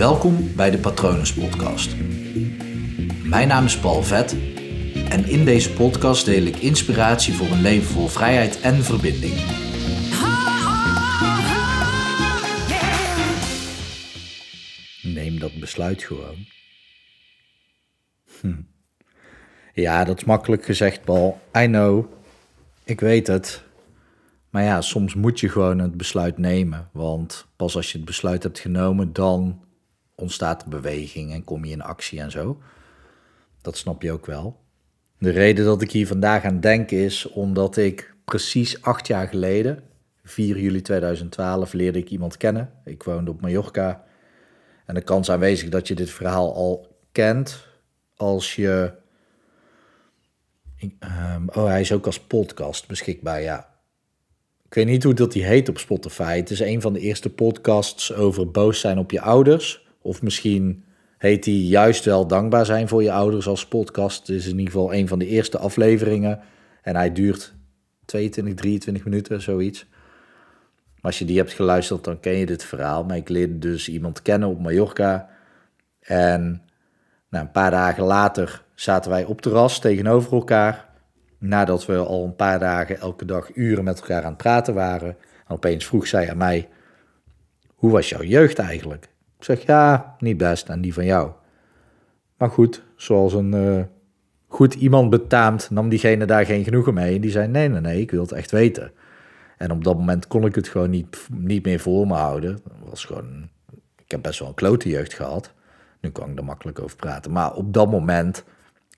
Welkom bij de Patronus Podcast. Mijn naam is Paul Vet en in deze podcast deel ik inspiratie voor een leven vol vrijheid en verbinding. Neem dat besluit gewoon. Hm. Ja, dat is makkelijk gezegd, Paul. I know. Ik weet het. Maar ja, soms moet je gewoon het besluit nemen. Want pas als je het besluit hebt genomen, dan ontstaat beweging en kom je in actie en zo. Dat snap je ook wel. De reden dat ik hier vandaag aan denk is omdat ik precies acht jaar geleden, 4 juli 2012, leerde ik iemand kennen. Ik woonde op Mallorca. En de kans aanwezig dat je dit verhaal al kent als je. Um, oh, hij is ook als podcast beschikbaar, ja. Ik weet niet hoe dat die heet op Spotify. Het is een van de eerste podcasts over boos zijn op je ouders. Of misschien heet die juist wel dankbaar zijn voor je ouders als podcast. Het is in ieder geval een van de eerste afleveringen. En hij duurt 22, 23 minuten, zoiets. Als je die hebt geluisterd, dan ken je dit verhaal. Maar ik leerde dus iemand kennen op Mallorca. En nou, een paar dagen later zaten wij op terras tegenover elkaar. Nadat we al een paar dagen elke dag uren met elkaar aan het praten waren. En opeens vroeg zij aan mij: Hoe was jouw jeugd eigenlijk? Ik zeg ja, niet best en die van jou. Maar goed, zoals een uh, goed iemand betaamt, nam diegene daar geen genoegen mee. Die zei: Nee, nee, nee, ik wil het echt weten. En op dat moment kon ik het gewoon niet, niet meer voor me houden. was gewoon, ik heb best wel een klote jeugd gehad. Nu kan ik er makkelijk over praten. Maar op dat moment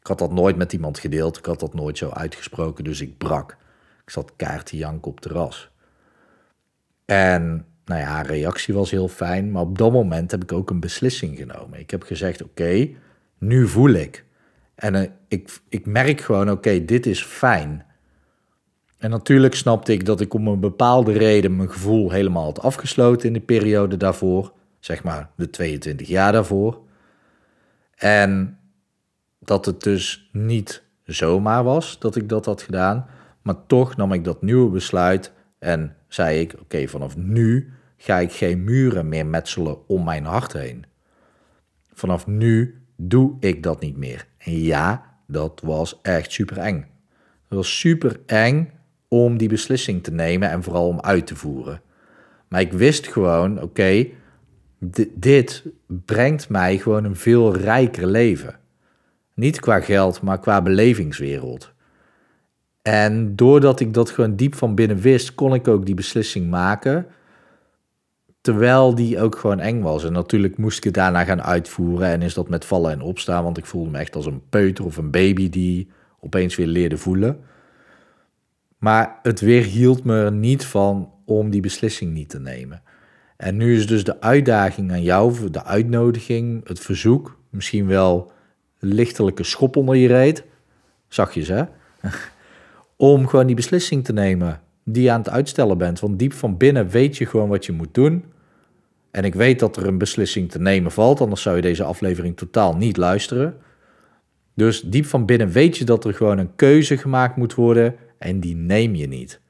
ik had dat nooit met iemand gedeeld. Ik had dat nooit zo uitgesproken, dus ik brak. Ik zat kaart te janken op terras. En nou ja, haar reactie was heel fijn, maar op dat moment heb ik ook een beslissing genomen. Ik heb gezegd, oké, nu voel ik. En uh, ik, ik merk gewoon, oké, dit is fijn. En natuurlijk snapte ik dat ik om een bepaalde reden mijn gevoel helemaal had afgesloten in de periode daarvoor. Zeg maar de 22 jaar daarvoor. En dat het dus niet zomaar was dat ik dat had gedaan. Maar toch nam ik dat nieuwe besluit en zei ik: Oké, vanaf nu ga ik geen muren meer metselen om mijn hart heen. Vanaf nu doe ik dat niet meer. En ja, dat was echt super eng. Het was super eng om die beslissing te nemen en vooral om uit te voeren. Maar ik wist gewoon: oké, dit brengt mij gewoon een veel rijker leven. Niet qua geld, maar qua belevingswereld. En doordat ik dat gewoon diep van binnen wist, kon ik ook die beslissing maken. Terwijl die ook gewoon eng was. En natuurlijk moest ik het daarna gaan uitvoeren. En is dat met vallen en opstaan. Want ik voelde me echt als een peuter of een baby die opeens weer leerde voelen. Maar het weerhield me er niet van om die beslissing niet te nemen. En nu is dus de uitdaging aan jou, de uitnodiging, het verzoek, misschien wel lichtelijke schop onder je reet, zachtjes hè, om gewoon die beslissing te nemen die je aan het uitstellen bent. Want diep van binnen weet je gewoon wat je moet doen. En ik weet dat er een beslissing te nemen valt, anders zou je deze aflevering totaal niet luisteren. Dus diep van binnen weet je dat er gewoon een keuze gemaakt moet worden en die neem je niet.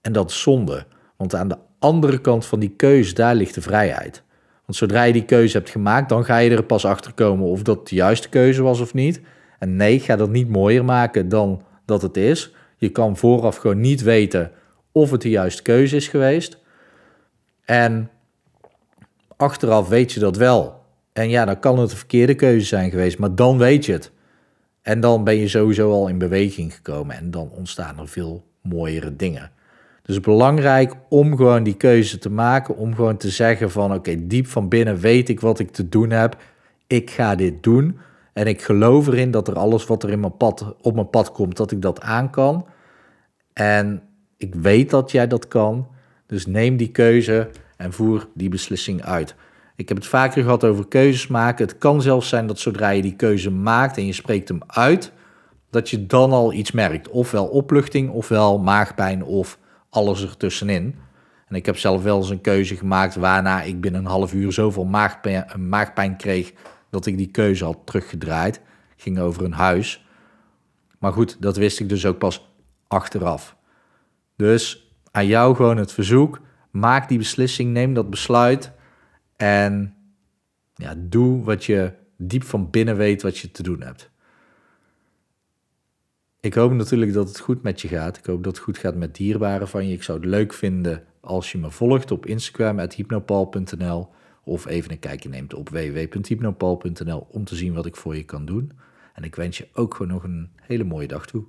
En dat is zonde, want aan de andere kant van die keuze, daar ligt de vrijheid. Want zodra je die keuze hebt gemaakt, dan ga je er pas achter komen of dat de juiste keuze was of niet. En nee, ga dat niet mooier maken dan dat het is. Je kan vooraf gewoon niet weten of het de juiste keuze is geweest. En achteraf weet je dat wel. En ja, dan kan het een verkeerde keuze zijn geweest, maar dan weet je het. En dan ben je sowieso al in beweging gekomen en dan ontstaan er veel mooiere dingen. Dus belangrijk om gewoon die keuze te maken, om gewoon te zeggen van oké, diep van binnen weet ik wat ik te doen heb. Ik ga dit doen en ik geloof erin dat er alles wat er in mijn pad, op mijn pad komt, dat ik dat aan kan. En ik weet dat jij dat kan, dus neem die keuze en voer die beslissing uit. Ik heb het vaker gehad over keuzes maken. Het kan zelfs zijn dat zodra je die keuze maakt en je spreekt hem uit, dat je dan al iets merkt. Ofwel opluchting, ofwel maagpijn of alles ertussenin. En ik heb zelf wel eens een keuze gemaakt waarna ik binnen een half uur zoveel maagpijn, maagpijn kreeg dat ik die keuze had teruggedraaid. Ging over een huis. Maar goed, dat wist ik dus ook pas achteraf. Dus aan jou gewoon het verzoek. Maak die beslissing, neem dat besluit. En ja, doe wat je diep van binnen weet wat je te doen hebt. Ik hoop natuurlijk dat het goed met je gaat. Ik hoop dat het goed gaat met dierbaren van je. Ik zou het leuk vinden als je me volgt op Instagram, hypnopal.nl of even een kijkje neemt op www.hypnopal.nl om te zien wat ik voor je kan doen. En ik wens je ook gewoon nog een hele mooie dag toe.